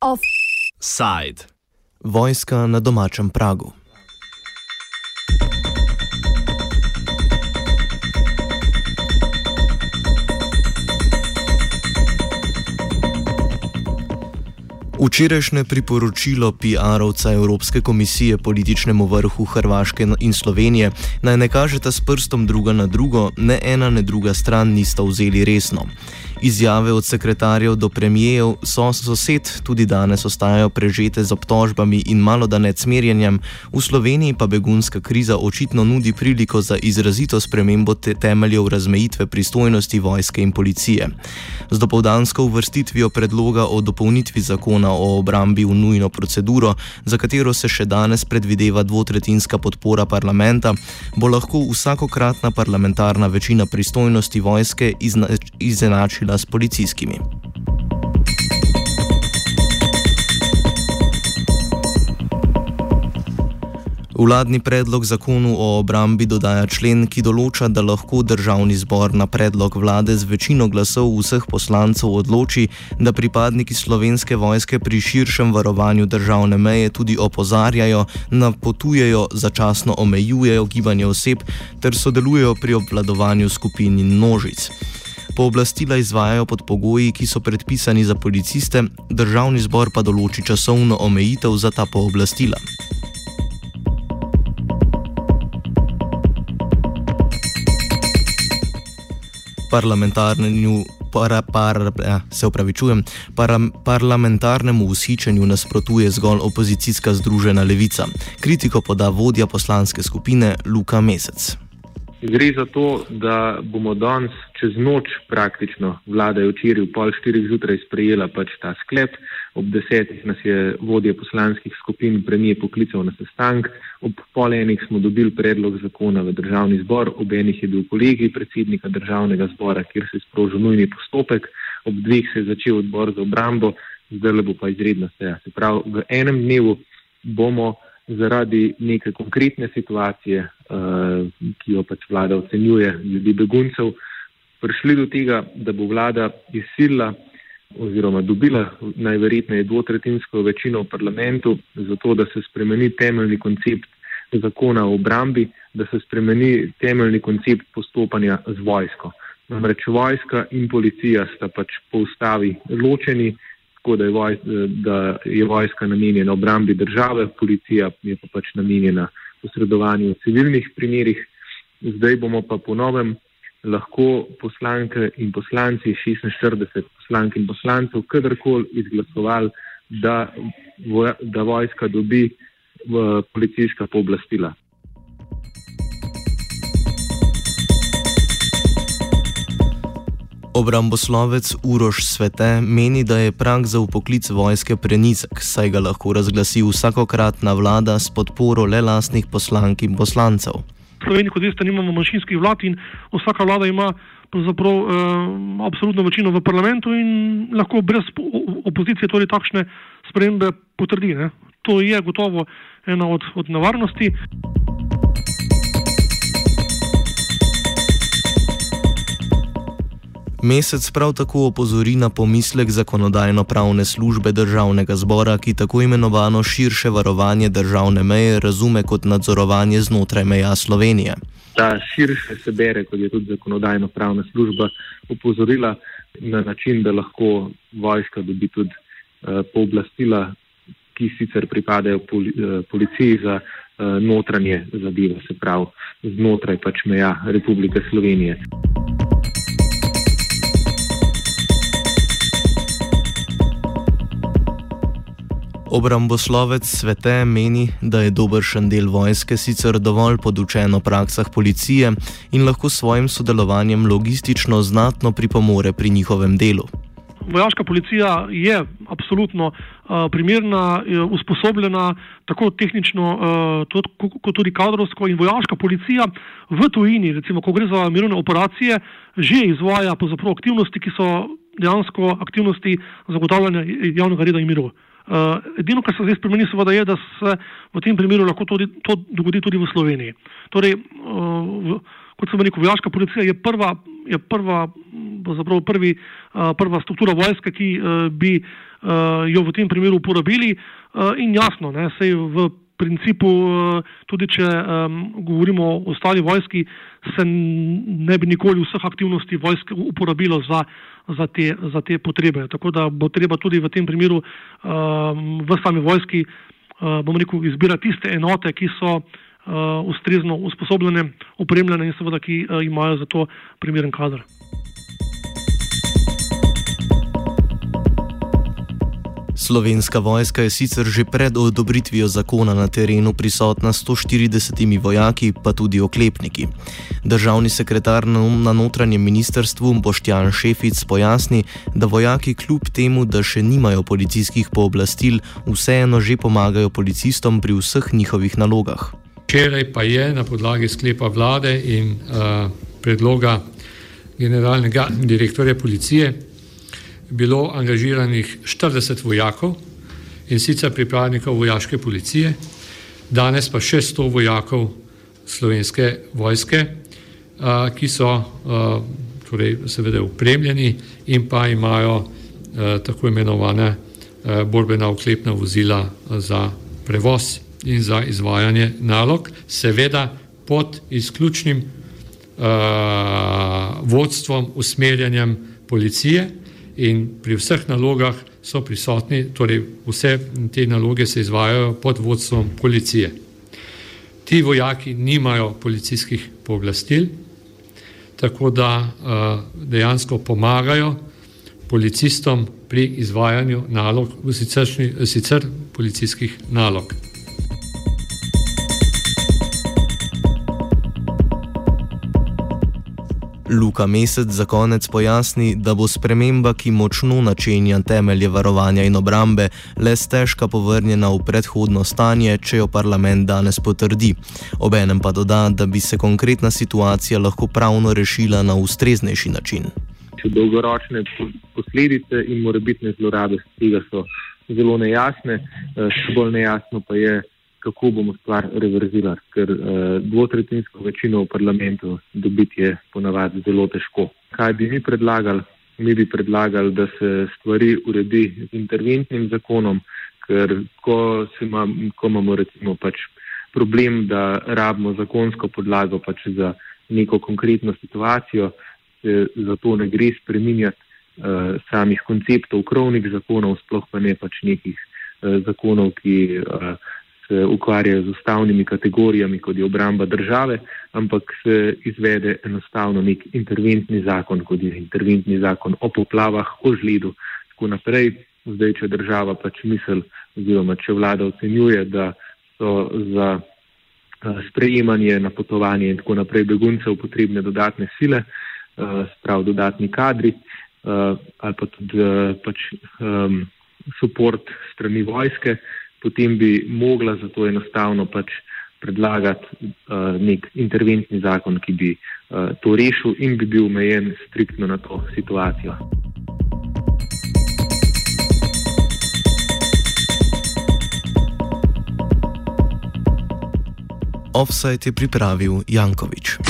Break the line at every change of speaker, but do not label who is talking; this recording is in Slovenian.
Offside. Vojska na domačem pragu. Včerajšnje priporočilo PR-ovca Evropske komisije političnemu vrhu Hrvaške in Slovenije naj ne kažeta s prstom druga na drugo, ne ena ne druga stran nista vzeli resno. Izjave od sekretarjev do premijev so sosed tudi danes ostajajo prežete z obtožbami in malo da ne cmerjenjem, v Sloveniji pa begunska kriza očitno nudi priliko za izrazito spremembo te temeljev razmejitve pristojnosti vojske in policije. Z dopoldansko uvrstitvijo predloga o dopolnitvi zakona o obrambi v nujno proceduro, za katero se še danes predvideva dvotretinska podpora parlamenta, bo lahko vsakokratna parlamentarna večina pristojnosti vojske izenačila s policijskimi. Vladni predlog zakonu o obrambi dodaja člen, ki določa, da lahko državni zbor na predlog vlade z večino glasov vseh poslancev odloči, da pripadniki slovenske vojske pri širšem varovanju državne meje tudi opozarjajo, napotujejo, začasno omejujejo gibanje oseb ter sodelujejo pri obvladovanju skupin in množic. Pooblastila izvajajo pod pogoji, ki so predpisani za policiste, državni zbor pa določi časovno omejitev za ta pooblastila. parlamentarnemu, para, para, ja, se upravičujem, para, parlamentarnemu usičenju nasprotuje zgolj opozicijska združena levica. Kritiko poda vodja poslanske skupine Luka Mesec.
Gre za to, da bomo danes čez noč praktično, vlada je včeraj v pol štirih zjutraj sprejela pač ta sklep, ob desetih nas je vodja poslanskih skupin premije poklical na sestank, ob pol enih smo dobili predlog zakona v državni zbor, ob enih je bil kolegi predsednika državnega zbora, kjer se je sprožil nujni postopek, ob dveh se je začel odbor za obrambo, zdaj le bo pa izredna seja. Se pravi, v enem dnevu bomo zaradi neke konkretne situacije, uh, ki jo pač vlada ocenjuje, ljudi beguncev, prišli do tega, da bo vlada izsilila oziroma dobila najverjetneje dvotretinsko večino v parlamentu, zato da se spremeni temeljni koncept zakona o obrambi, da se spremeni temeljni koncept postopanja z vojsko. Namreč vojska in policija sta pač po ustavi ločeni tako da je, voj, da je vojska namenjena obrambi države, policija je pa pač namenjena posredovanju v civilnih primerih. Zdaj bomo pa ponovem lahko poslanke in poslanci, 46 poslank in poslancev, kadarkoli izglasovali, da, da vojska dobi policijska pooblastila.
Obramboslovec Uroš Svete meni, da je prag za upoklic vojske prenizek, saj ga lahko razglasi vsakokratna vlada s podporo le lastnih poslank in poslancev.
Sloveniji, kot veste, nimamo manjšinskih vlad in vsaka vlada ima pravzaprav eh, absolutno večino v parlamentu in lahko brez opozicije torej takšne spremembe potrdi. Ne? To je gotovo ena od, od nevarnosti.
Mesec prav tako opozori na pomislek zakonodajno-pravne službe državnega zbora, ki tako imenovano širše varovanje državne meje razume kot nadzorovanje znotraj meja Slovenije.
Ta širše se bere, kot je tudi zakonodajno-pravna služba opozorila, na način, da lahko vojska dobi tudi uh, pooblastila, ki sicer pripadajo poli, uh, policiji za uh, notranje zadeve, se pravi znotraj pač meja Republike Slovenije.
Obramboslovec svete meni, da je dobršen del vojske sicer dovolj podučen o praksah policije in lahko s svojim sodelovanjem logistično znatno pripomore pri njihovem delu.
Vojaška policija je absolutno uh, primerna, usposobljena tako tehnično, uh, kot tudi kadrovsko in vojaška policija v tujini, recimo, ko gre za mirovne operacije, že izvaja aktivnosti, ki so dejansko aktivnosti zagotavljanja javnega reda in miru. Uh, edino, kar se zdaj spremeni, seveda je, da se v tem primeru lahko tudi, to dogodi tudi v Sloveniji. Torej, uh, kot sem rekel, vojaška policija je prva, je prva, prvi, uh, prva struktura vojske, ki uh, bi uh, jo v tem primeru uporabili uh, in jasno, ne, sej v principu, uh, tudi če um, govorimo o ostali vojski, se ne bi nikoli vseh aktivnosti vojske uporabilo za za te, za te potrebe. Tako da bo treba tudi v tem primeru um, v sami vojski, uh, bomo rekel, izbirati tiste enote, ki so uh, ustrezno usposobljene, opremljene in seveda, ki uh, imajo za to primeren kader.
Slovenska vojska je sicer že pred odobritvijo zakona na terenu prisotna 140 vojaki, pa tudi oklepniki. Državni sekretar na notranjem ministrstvu Boštjan Šefic pojasni, da vojaki kljub temu, da še nimajo policijskih pooblastil, vseeno že pomagajo policistom pri vseh njihovih nalogah.
Včeraj pa je na podlagi sklepa vlade in uh, predloga generalnega direktorja policije bilo angažiranih 40 vojakov in sicer pripravnikov vojaške policije, danes pa še 100 vojakov slovenske vojske, ki so torej seveda upremljeni in pa imajo tako imenovane borbena oklepna vozila za prevoz in za izvajanje nalog, seveda pod izključnim vodstvom, usmerjanjem policije, in pri vseh nalogah so prisotni, torej vse te naloge se izvajajo pod vodstvom policije. Ti vojaki nimajo policijskih pooblastil, tako da uh, dejansko pomagajo policistom pri izvajanju nalog, sicer, sicer policijskih nalog.
Luka Mesec za konec pojasni, da bo sprememba, ki močno načenja temelje varovanja in obrambe, le stežka povrnjena v predhodno stanje, če jo parlament danes potrdi. Obenem pa doda, da bi se konkretna situacija lahko pravno rešila na ustreznejši način.
Dolgoročne posledice in morebitne zlorabe tega so zelo nejasne, eh, še bolj nejasno pa je, kako bomo stvar reverzirali, ker uh, dvotretinsko večino v parlamentu dobiti je ponavadi zelo težko. Kaj bi mi predlagali? Mi bi predlagali, da se stvari uredi z interventnim zakonom, ker ko, ima, ko imamo recimo pač problem, da rabimo zakonsko podlago pač za neko konkretno situacijo, se zato ne gre spreminjati uh, samih konceptov krovnih zakonov, sploh pa ne pač nekih uh, zakonov, ki uh, se ukvarjajo z ustavnimi kategorijami, kot je obramba države, ampak se izvede enostavno nek interventni zakon, kot je interventni zakon o poplavah, o žledu, tako naprej. Zdaj, če država pač misel, oziroma če vlada ocenjuje, da so za eh, sprejemanje, napotovanje in tako naprej beguncev potrebne dodatne sile, eh, sprav dodatni kadri eh, ali pa tudi pač, um, support strani vojske, potem bi mogla zato enostavno pač predlagati uh, nek interventni zakon, ki bi uh, to rešil in bi bil omejen striktno na to situacijo.
Offside je pripravil Jankovič.